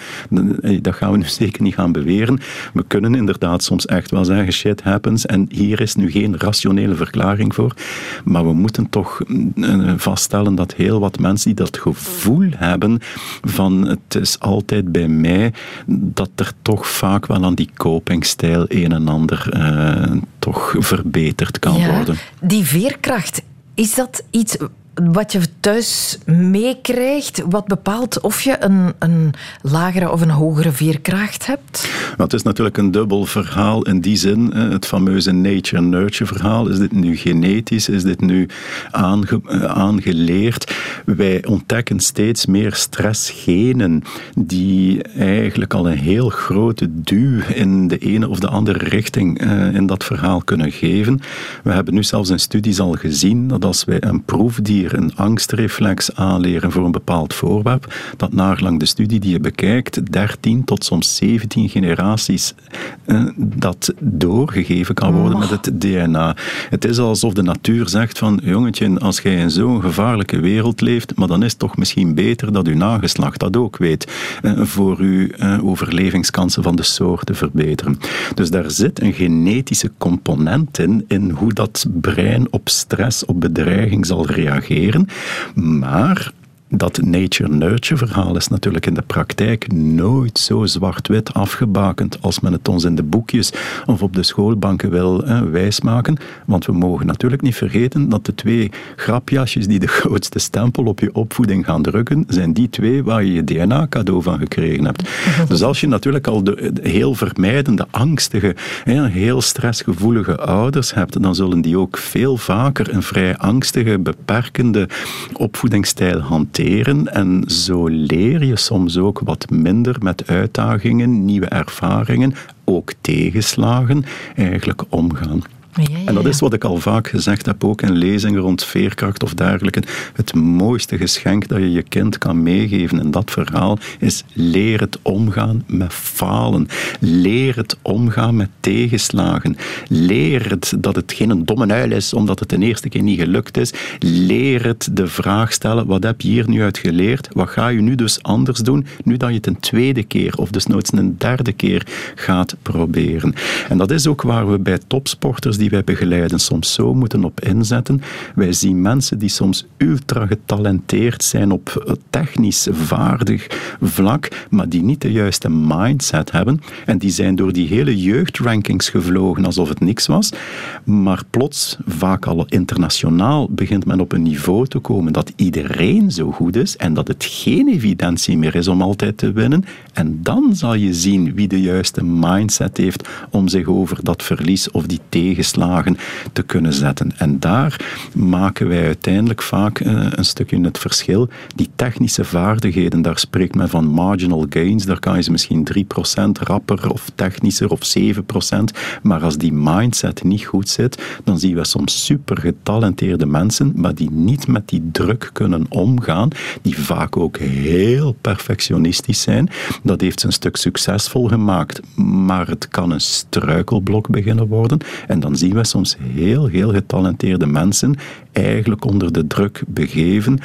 Eh, dat gaan we nu zeker niet gaan beweren. We kunnen inderdaad soms echt wel zeggen, shit happens en hier is nu geen rationele verklaring voor. Maar we moeten toch eh, vaststellen dat heel wat mensen die dat gevoel hebben van het is altijd bij mij, dat er toch vaak wel aan die copingstijl een en ander uh, toch verbeterd kan ja, worden. Die veerkracht, is dat iets wat je thuis meekrijgt, wat bepaalt of je een, een lagere of een hogere veerkracht hebt? het is natuurlijk een dubbel verhaal in die zin. Het fameuze nature-nurture verhaal. Is dit nu genetisch? Is dit nu eh, aangeleerd? Wij ontdekken steeds meer stressgenen die eigenlijk al een heel grote duw in de ene of de andere richting eh, in dat verhaal kunnen geven. We hebben nu zelfs in studies al gezien dat als wij een proefdier een angstreflex aanleren voor een bepaald voorwerp, dat naarlang de studie die je bekijkt, 13 tot soms 17 generaties eh, dat doorgegeven kan worden met het DNA. Het is alsof de natuur zegt van, jongetje, als jij in zo'n gevaarlijke wereld leeft, maar dan is het toch misschien beter dat uw nageslacht dat ook weet, eh, voor uw eh, overlevingskansen van de soort te verbeteren. Dus daar zit een genetische component in, in hoe dat brein op stress, op bedreiging zal reageren maar dat nature-nurture verhaal is natuurlijk in de praktijk nooit zo zwart-wit afgebakend als men het ons in de boekjes of op de schoolbanken wil wijsmaken. Want we mogen natuurlijk niet vergeten dat de twee grapjasjes die de grootste stempel op je opvoeding gaan drukken, zijn die twee waar je je DNA-cadeau van gekregen hebt. Dus als je natuurlijk al de, heel vermijdende, angstige, heel stressgevoelige ouders hebt, dan zullen die ook veel vaker een vrij angstige, beperkende opvoedingsstijl hanteren en zo leer je soms ook wat minder met uitdagingen, nieuwe ervaringen, ook tegenslagen eigenlijk omgaan. En dat is wat ik al vaak gezegd heb, ook in lezingen rond veerkracht of dergelijke. Het mooiste geschenk dat je je kind kan meegeven in dat verhaal is leer het omgaan met falen. Leer het omgaan met tegenslagen. Leer het dat het geen domme uil is omdat het de eerste keer niet gelukt is. Leer het de vraag stellen, wat heb je hier nu uit geleerd? Wat ga je nu dus anders doen, nu dat je het een tweede keer of dus nooit een derde keer gaat proberen? En dat is ook waar we bij topsporters die wij begeleiden soms zo moeten op inzetten. Wij zien mensen die soms ultra getalenteerd zijn op technisch vaardig vlak, maar die niet de juiste mindset hebben. En die zijn door die hele jeugdrankings gevlogen alsof het niks was. Maar plots, vaak al internationaal, begint men op een niveau te komen dat iedereen zo goed is en dat het geen evidentie meer is om altijd te winnen. En dan zal je zien wie de juiste mindset heeft om zich over dat verlies of die te kunnen zetten. En daar maken wij uiteindelijk vaak eh, een stukje het verschil. Die technische vaardigheden, daar spreekt men van marginal gains, daar kan je ze misschien 3% rapper of technischer of 7%. Maar als die mindset niet goed zit, dan zien we soms super getalenteerde mensen, maar die niet met die druk kunnen omgaan, die vaak ook heel perfectionistisch zijn. Dat heeft ze een stuk succesvol gemaakt, maar het kan een struikelblok beginnen worden. En dan zien we soms heel, heel getalenteerde mensen eigenlijk onder de druk begeven.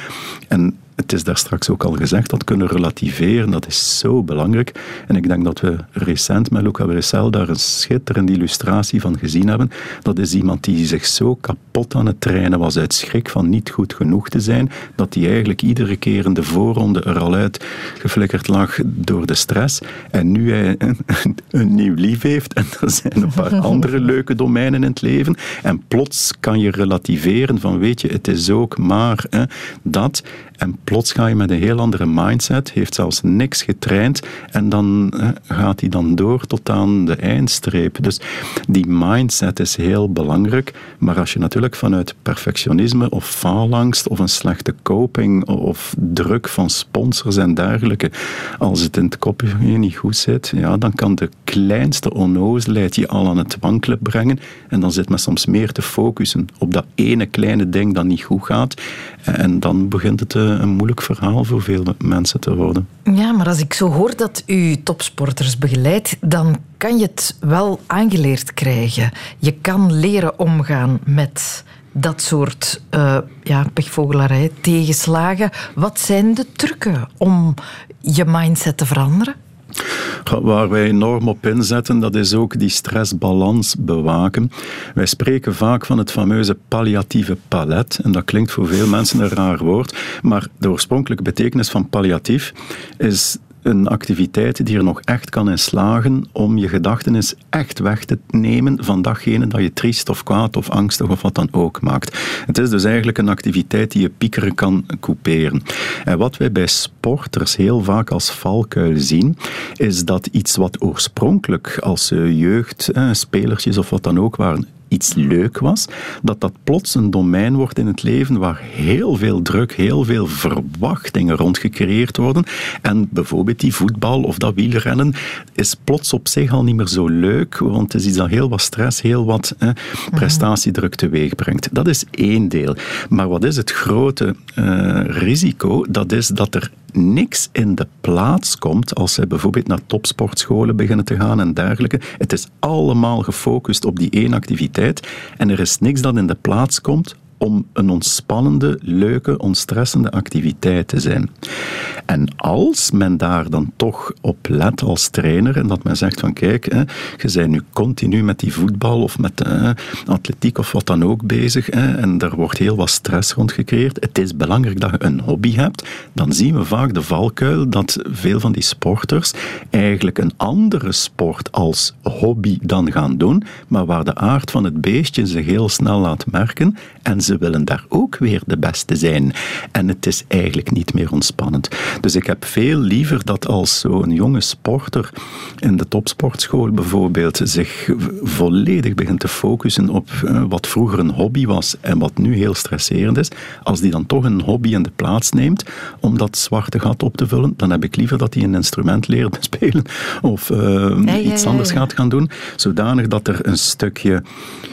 En het is daar straks ook al gezegd, dat kunnen relativeren, dat is zo belangrijk. En ik denk dat we recent met Luca Bressel daar een schitterende illustratie van gezien hebben. Dat is iemand die zich zo kapot aan het trainen was uit schrik van niet goed genoeg te zijn, dat hij eigenlijk iedere keer in de voorronde er al uit geflikkerd lag door de stress. En nu hij een, een nieuw lief heeft en er zijn een paar andere leuke domeinen in het leven. En plots kan je relativeren van, weet je, het is ook maar hè, dat. En plots ga je met een heel andere mindset, heeft zelfs niks getraind en dan gaat hij dan door tot aan de eindstreep. Dus die mindset is heel belangrijk. Maar als je natuurlijk vanuit perfectionisme of faalangst of een slechte coping of druk van sponsors en dergelijke, als het in het kopje niet goed zit, ja, dan kan de kleinste onnozelheid je al aan het wankelen brengen. En dan zit men soms meer te focussen op dat ene kleine ding dat niet goed gaat. En dan begint het eh, een moeilijk verhaal voor veel mensen te worden. Ja, maar als ik zo hoor dat u topsporters begeleidt, dan kan je het wel aangeleerd krijgen. Je kan leren omgaan met dat soort uh, ja, pechvogelarij, tegenslagen. Wat zijn de trucken om je mindset te veranderen? Waar wij enorm op inzetten, dat is ook die stressbalans bewaken. Wij spreken vaak van het fameuze palliatieve palet. En dat klinkt voor veel mensen een raar woord. Maar de oorspronkelijke betekenis van palliatief is een activiteit die er nog echt kan in slagen om je gedachten eens echt weg te nemen van datgene dat je triest of kwaad of angstig of wat dan ook maakt. Het is dus eigenlijk een activiteit die je piekeren kan couperen. En wat wij bij sporters heel vaak als valkuil zien, is dat iets wat oorspronkelijk als jeugd, spelertjes of wat dan ook waren, iets leuk was, dat dat plots een domein wordt in het leven waar heel veel druk, heel veel verwachtingen rond gecreëerd worden. En bijvoorbeeld die voetbal of dat wielrennen is plots op zich al niet meer zo leuk, want het is iets dat heel wat stress, heel wat eh, prestatiedruk teweeg brengt. Dat is één deel. Maar wat is het grote uh, risico? Dat is dat er niks in de plaats komt als zij bijvoorbeeld naar topsportscholen beginnen te gaan en dergelijke. Het is allemaal gefocust op die één activiteit en er is niks dat in de plaats komt om een ontspannende, leuke, ontstressende activiteit te zijn. En als men daar dan toch op let als trainer en dat men zegt van kijk, hè, je bent nu continu met die voetbal of met hè, atletiek of wat dan ook bezig hè, en er wordt heel wat stress rond gecreëerd. Het is belangrijk dat je een hobby hebt. Dan zien we vaak de valkuil dat veel van die sporters eigenlijk een andere sport als hobby dan gaan doen, maar waar de aard van het beestje zich heel snel laat merken en ze willen daar ook weer de beste zijn. En het is eigenlijk niet meer ontspannend. Dus ik heb veel liever dat als zo'n jonge sporter in de topsportschool bijvoorbeeld zich volledig begint te focussen op eh, wat vroeger een hobby was en wat nu heel stresserend is, als die dan toch een hobby in de plaats neemt om dat zwarte gat op te vullen, dan heb ik liever dat hij een instrument leert spelen of uh, iets anders gaat gaan doen, zodanig dat er een stukje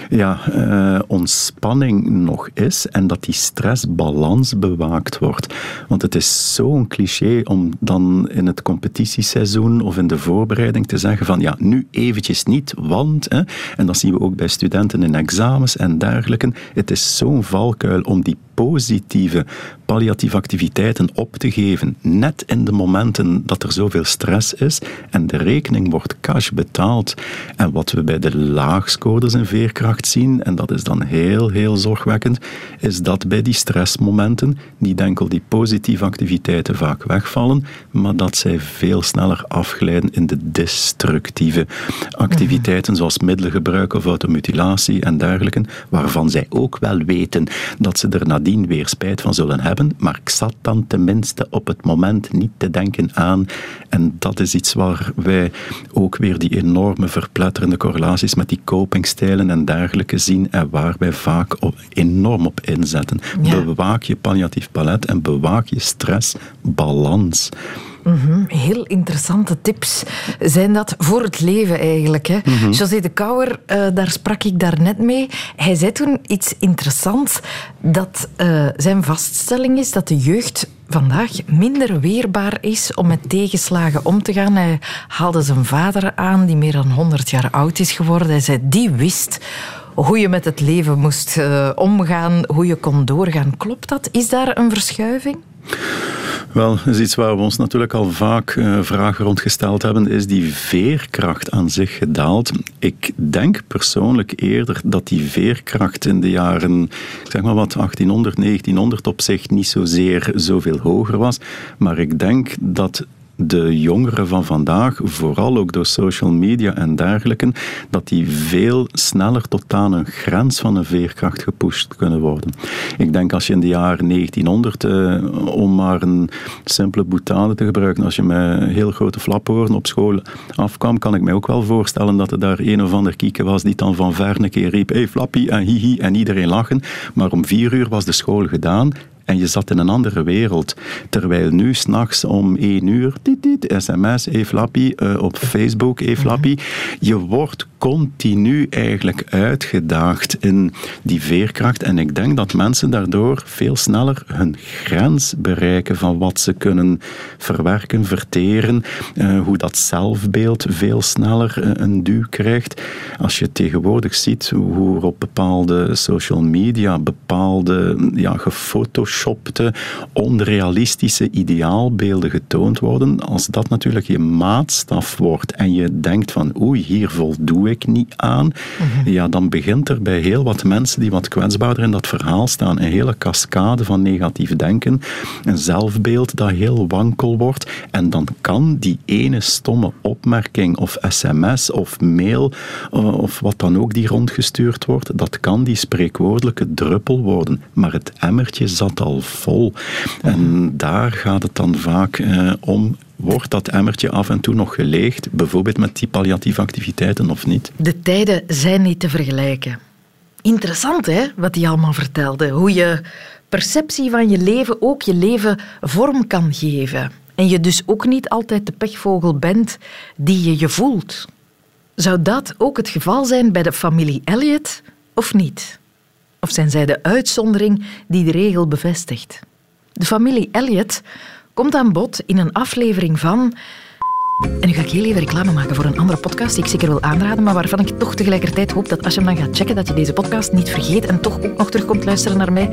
ja, uh, ontspanning nog is en dat die stressbalans bewaakt wordt. Want het is zo'n cliché om dan in het competitieseizoen of in de voorbereiding te zeggen van ja, nu eventjes niet, want, hè, en dat zien we ook bij studenten in examens en dergelijke, het is zo'n valkuil om die positieve palliatieve activiteiten op te geven, net in de momenten dat er zoveel stress is en de rekening wordt cash betaald. En wat we bij de laagscorers in veerkracht zien, en dat is dan heel, heel zorgwekkend, is dat bij die stressmomenten niet enkel die positieve activiteiten vaak wegvallen, maar dat zij veel sneller afglijden in de destructieve activiteiten, zoals middelengebruik of automutilatie en dergelijke, waarvan zij ook wel weten dat ze er nadien weer spijt van zullen hebben, maar ik zat dan tenminste op het moment niet te denken aan. En dat is iets waar wij ook weer die enorme verpletterende correlaties met die copingstijlen en dergelijke zien en waar wij vaak enorm op inzetten. Bewaak je palliatief palet en bewaak je stressbalans. Mm Heel interessante tips zijn dat voor het leven eigenlijk. Hè? Mhm. José de Kouwer, uh, daar sprak ik daarnet mee. Hij zei toen iets interessants, dat uh, zijn vaststelling is dat de jeugd vandaag minder weerbaar is om met tegenslagen om te gaan. Hij haalde zijn vader aan, die meer dan 100 jaar oud is geworden. Hij zei, die wist hoe je met het leven moest uh, omgaan, hoe je kon doorgaan. Klopt dat? Is daar een verschuiving? Wel, is iets waar we ons natuurlijk al vaak uh, vragen rondgesteld hebben. Is die veerkracht aan zich gedaald? Ik denk persoonlijk eerder dat die veerkracht in de jaren, zeg maar wat, 1800, 1900 op zich niet zozeer zoveel hoger was. Maar ik denk dat de jongeren van vandaag, vooral ook door social media en dergelijke, dat die veel sneller tot aan een grens van een veerkracht gepusht kunnen worden. Ik denk als je in de jaren 1900, eh, om maar een simpele boutade te gebruiken, als je met heel grote flaphoorn op school afkwam, kan ik mij ook wel voorstellen dat er daar een of ander kieken was die dan van ver een keer riep, hey flappie en hihi en iedereen lachen. Maar om vier uur was de school gedaan en je zat in een andere wereld. Terwijl nu s'nachts om één uur, dit, dit, sms, e-flappy, uh, op Facebook, e-flappy, mhm. je wordt continu eigenlijk uitgedaagd in die veerkracht. En ik denk dat mensen daardoor veel sneller hun grens bereiken van wat ze kunnen verwerken, verteren, uh, hoe dat zelfbeeld veel sneller uh, een duw krijgt. Als je tegenwoordig ziet hoe er op bepaalde social media bepaalde ja, gefotoshoppte, onrealistische ideaalbeelden getoond worden, als dat natuurlijk je maatstaf wordt en je denkt van oei, hier voldoe ik niet aan, mhm. ja, dan begint er bij heel wat mensen die wat kwetsbaarder in dat verhaal staan, een hele cascade van negatief denken, een zelfbeeld dat heel wankel wordt en dan kan die ene stomme opmerking of sms of mail eh, of wat dan ook die rondgestuurd wordt, dat kan die spreekwoordelijke druppel worden, maar het emmertje zat al vol. En daar gaat het dan vaak eh, om wordt dat emmertje af en toe nog geleegd, bijvoorbeeld met die palliatieve activiteiten of niet? De tijden zijn niet te vergelijken. Interessant, hè, wat hij allemaal vertelde. Hoe je perceptie van je leven ook je leven vorm kan geven. En je dus ook niet altijd de pechvogel bent die je je voelt. Zou dat ook het geval zijn bij de familie Elliot of niet? Of zijn zij de uitzondering die de regel bevestigt? De familie Elliot komt aan bod in een aflevering van. En nu ga ik heel even reclame maken voor een andere podcast die ik zeker wil aanraden, maar waarvan ik toch tegelijkertijd hoop dat als je hem dan gaat checken, dat je deze podcast niet vergeet en toch ook nog terugkomt luisteren naar mij.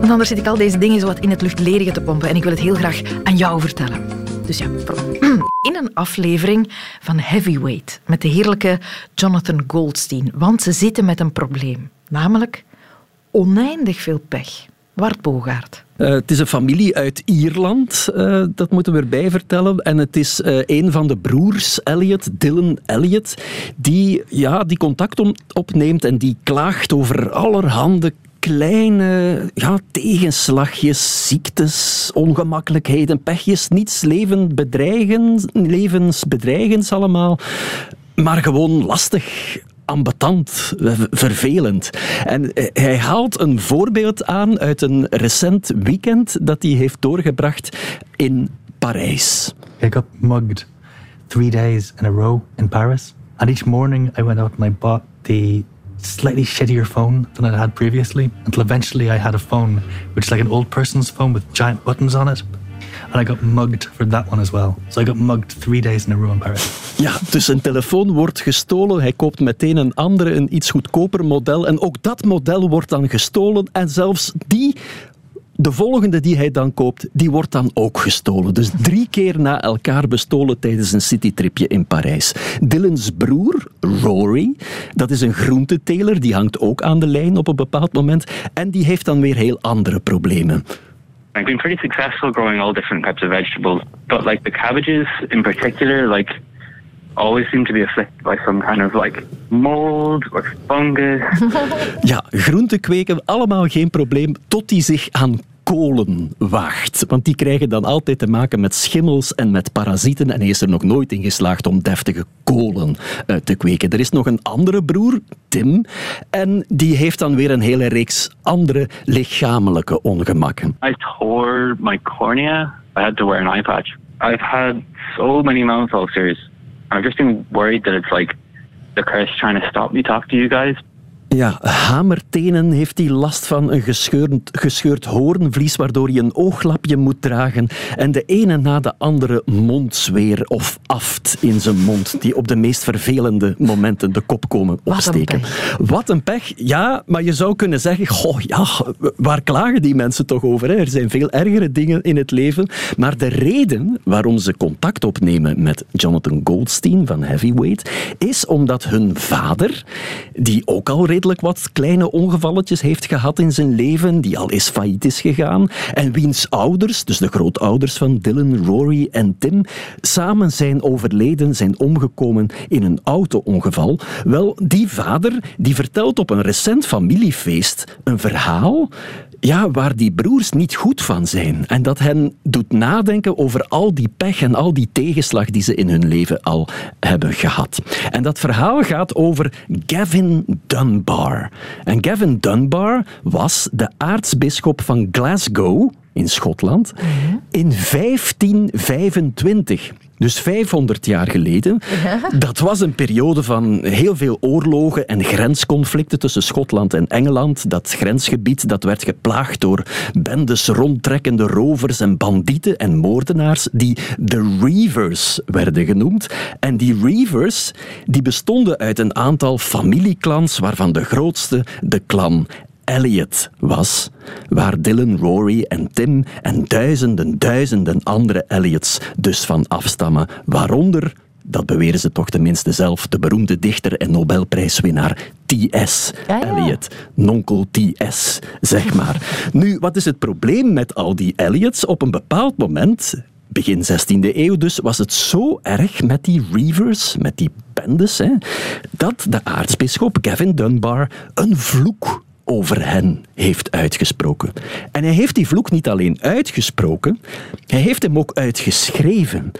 Want anders zit ik al deze dingen zo wat in het luchtledige te pompen en ik wil het heel graag aan jou vertellen. Dus ja, in een aflevering van Heavyweight met de heerlijke Jonathan Goldstein, want ze zitten met een probleem, namelijk oneindig veel pech. Wart Bogaert. Uh, het is een familie uit Ierland, uh, dat moeten we erbij vertellen. En het is uh, een van de broers, Elliot, Dylan Elliot, die, ja, die contact opneemt en die klaagt over allerhande kleine ja, tegenslagjes, ziektes, ongemakkelijkheden, pechjes, niets levensbedreigends allemaal, maar gewoon lastig ambetant, vervelend. En eh, hij haalt een voorbeeld aan uit een recent weekend dat hij heeft doorgebracht in Parijs. I got mugged three days in a row in Paris. And each morning I went out and I bought the slightly shittier phone than I had previously until eventually I had a phone which is like an old person's phone with giant buttons on it. And I got mugged for that one as well. So I got mugged three days in a row in Paris. Ja, dus een telefoon wordt gestolen. Hij koopt meteen een andere, een iets goedkoper model. En ook dat model wordt dan gestolen. En zelfs die de volgende die hij dan koopt, die wordt dan ook gestolen. Dus drie keer na elkaar bestolen tijdens een citytripje in Parijs. Dylan's broer, Rory, dat is een groenteteler, die hangt ook aan de lijn op een bepaald moment. En die heeft dan weer heel andere problemen. I've been pretty successful growing all different types of vegetables, but like the cabbages in particular, like always seem to be afflicted by some kind of like mold or fungus. ja, groenten kweken allemaal geen probleem tot die zich aan kolen waagt. Want die krijgen dan altijd te maken met schimmels en met parasieten. En hij is er nog nooit in geslaagd om deftige kolen uh, te kweken. Er is nog een andere broer, Tim. En die heeft dan weer een hele reeks andere lichamelijke ongemakken. I tore my cornea. I had to wear an eye patch. I've had so many mouth ulcers. I've just been worried that it's like the curse trying to stop me talk to you guys. Ja, hamertenen heeft hij last van een gescheurd, gescheurd hoornvlies, waardoor hij een ooglapje moet dragen en de ene na de andere mondzweer of aft in zijn mond, die op de meest vervelende momenten de kop komen opsteken. Wat een pech. Ja, maar je zou kunnen zeggen, goh, ja, waar klagen die mensen toch over? Hè? Er zijn veel ergere dingen in het leven. Maar de reden waarom ze contact opnemen met Jonathan Goldstein van Heavyweight, is omdat hun vader, die ook al redelijk wat kleine ongevalletjes heeft gehad in zijn leven, die al eens failliet is gegaan, en wiens ouders, dus de grootouders van Dylan, Rory en Tim, samen zijn overleden, zijn omgekomen in een auto-ongeval. Wel, die vader die vertelt op een recent familiefeest een verhaal ja, waar die broers niet goed van zijn. En dat hen doet nadenken over al die pech en al die tegenslag die ze in hun leven al hebben gehad. En dat verhaal gaat over Gavin Dunbar. En Gavin Dunbar was de aartsbisschop van Glasgow in Schotland in 1525. Dus 500 jaar geleden. Dat was een periode van heel veel oorlogen en grensconflicten tussen Schotland en Engeland. Dat grensgebied dat werd geplaagd door bendes rondtrekkende rovers en bandieten en moordenaars die de Reavers werden genoemd. En die Reavers die bestonden uit een aantal familieclans waarvan de grootste de clan Elliot was, waar Dylan, Rory en Tim en duizenden, duizenden andere Elliots dus van afstammen, waaronder, dat beweren ze toch tenminste zelf, de beroemde dichter en Nobelprijswinnaar T.S. Eliot, nonkel T.S., zeg maar. Nu, wat is het probleem met al die Elliots? Op een bepaald moment begin 16e eeuw dus, was het zo erg met die Reavers, met die bendes, hè, dat de aartsbisschop Gavin Dunbar een vloek over hen heeft uitgesproken. En hij heeft die vloek niet alleen uitgesproken, hij heeft hem ook uitgeschreven.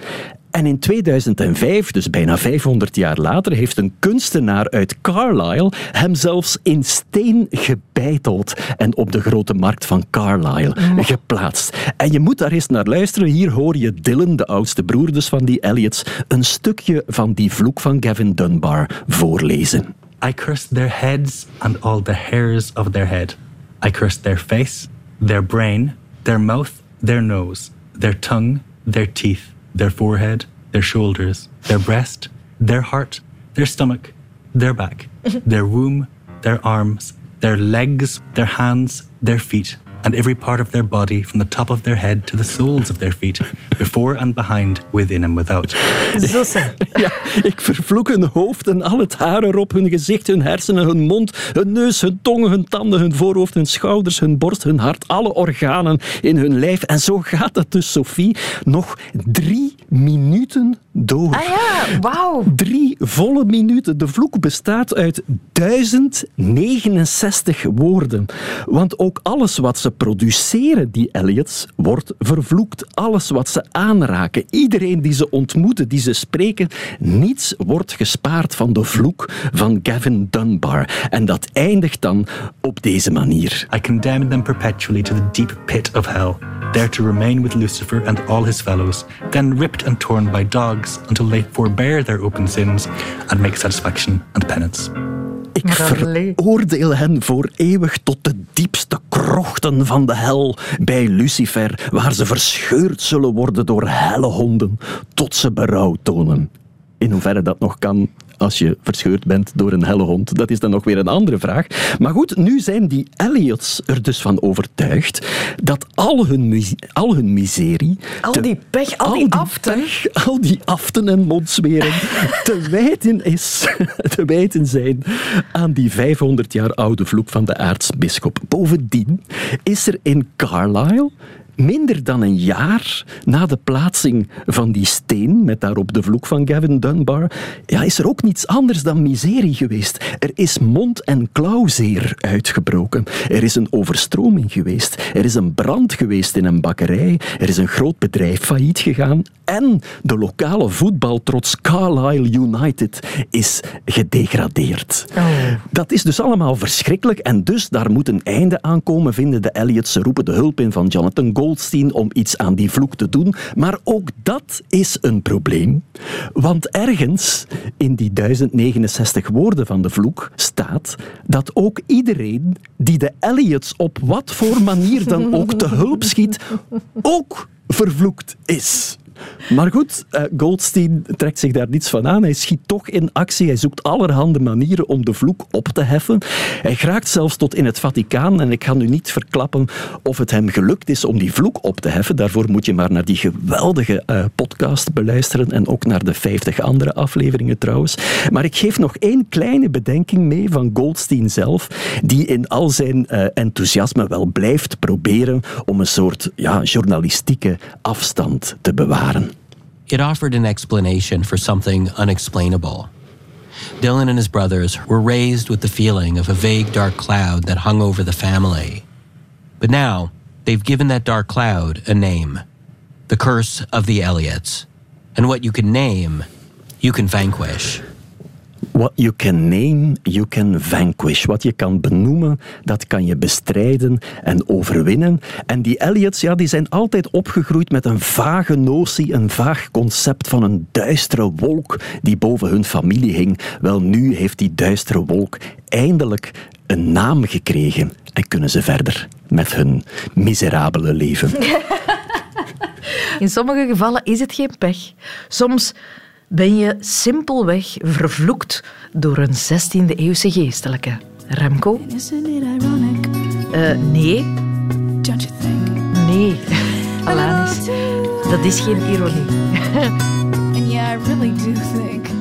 En in 2005, dus bijna 500 jaar later, heeft een kunstenaar uit Carlisle hem zelfs in steen gebeiteld en op de grote markt van Carlisle geplaatst. En je moet daar eens naar luisteren. Hier hoor je Dylan, de oudste broer dus van die Elliots, een stukje van die vloek van Gavin Dunbar voorlezen. I cursed their heads and all the hairs of their head. I cursed their face, their brain, their mouth, their nose, their tongue, their teeth, their forehead, their shoulders, their breast, their heart, their stomach, their back, their womb, their arms, their legs, their hands, their feet, and every part of their body from the top of their head to the soles of their feet, before and behind, within and without. Zo Ja, ik vervloek hun hoofd en al het haar erop, hun gezicht, hun hersenen, hun mond, hun neus, hun tongen, hun tanden, hun voorhoofd, hun schouders, hun borst, hun hart, alle organen in hun lijf. En zo gaat het dus, Sophie, nog drie minuten door. Ah ja, wauw. Drie volle minuten. De vloek bestaat uit 1069 woorden. Want ook alles wat ze produceren, die Elliots, wordt vervloekt. Alles wat ze aanraken, iedereen die ze ontmoeten, die ze spreken, niets wordt gespaard van de vloek van Gavin Dunbar. En dat eindigt dan op deze manier. I condemn them perpetually to the deep pit of hell, there to remain with Lucifer and all his fellows, then ripped and torn by dogs until they forbear their open sins and make satisfaction and penance. Ik veroordeel hen voor eeuwig tot de diepste krochten van de hel bij Lucifer, waar ze verscheurd zullen worden door helle honden, tot ze berouw tonen. In hoeverre dat nog kan als je verscheurd bent door een helle hond, dat is dan nog weer een andere vraag. Maar goed, nu zijn die Elliots er dus van overtuigd dat al hun, al hun miserie... Al die pech, al, die, aften... Pech, al die aften en mondsweren te wijten is, te wijten zijn aan die 500 jaar oude vloek van de aartsbisschop. Bovendien is er in Carlisle minder dan een jaar na de plaatsing van die steen, met daarop de vloek van Gavin Dunbar, ja, is er ook niets anders dan miserie geweest. Er is mond- en klauwzeer uitgebroken. Er is een overstroming geweest. Er is een brand geweest in een bakkerij. Er is een groot bedrijf failliet gegaan. En de lokale voetbaltrots Carlisle United is gedegradeerd. Oh. Dat is dus allemaal verschrikkelijk en dus daar moet een einde aan komen, vinden de Elliots. Ze roepen de hulp in van Jonathan Om iets aan die vloek te doen. Maar ook dat is een probleem, want ergens in die 1069 woorden van de vloek staat dat ook iedereen die de Elliots op wat voor manier dan ook te hulp schiet, ook vervloekt is. Maar goed, uh, Goldstein trekt zich daar niets van aan. Hij schiet toch in actie. Hij zoekt allerhande manieren om de vloek op te heffen. Hij geraakt zelfs tot in het Vaticaan. En ik ga nu niet verklappen of het hem gelukt is om die vloek op te heffen. Daarvoor moet je maar naar die geweldige uh, podcast beluisteren. En ook naar de 50 andere afleveringen trouwens. Maar ik geef nog één kleine bedenking mee van Goldstein zelf. Die in al zijn uh, enthousiasme wel blijft proberen om een soort ja, journalistieke afstand te bewaren. It offered an explanation for something unexplainable. Dylan and his brothers were raised with the feeling of a vague dark cloud that hung over the family. But now, they've given that dark cloud a name the curse of the Elliots. And what you can name, you can vanquish. What you can name, you can vanquish. Wat je kan benoemen, dat kan je bestrijden en overwinnen. En die Elliots, ja, die zijn altijd opgegroeid met een vage notie, een vaag concept van een duistere wolk die boven hun familie hing. Wel, nu heeft die duistere wolk eindelijk een naam gekregen en kunnen ze verder met hun miserabele leven. In sommige gevallen is het geen pech. Soms ben je simpelweg vervloekt door een 16e-eeuwse geestelijke. Remco? Uh, nee. Nee. Alanis, dat is geen ironie. And yeah, I really do think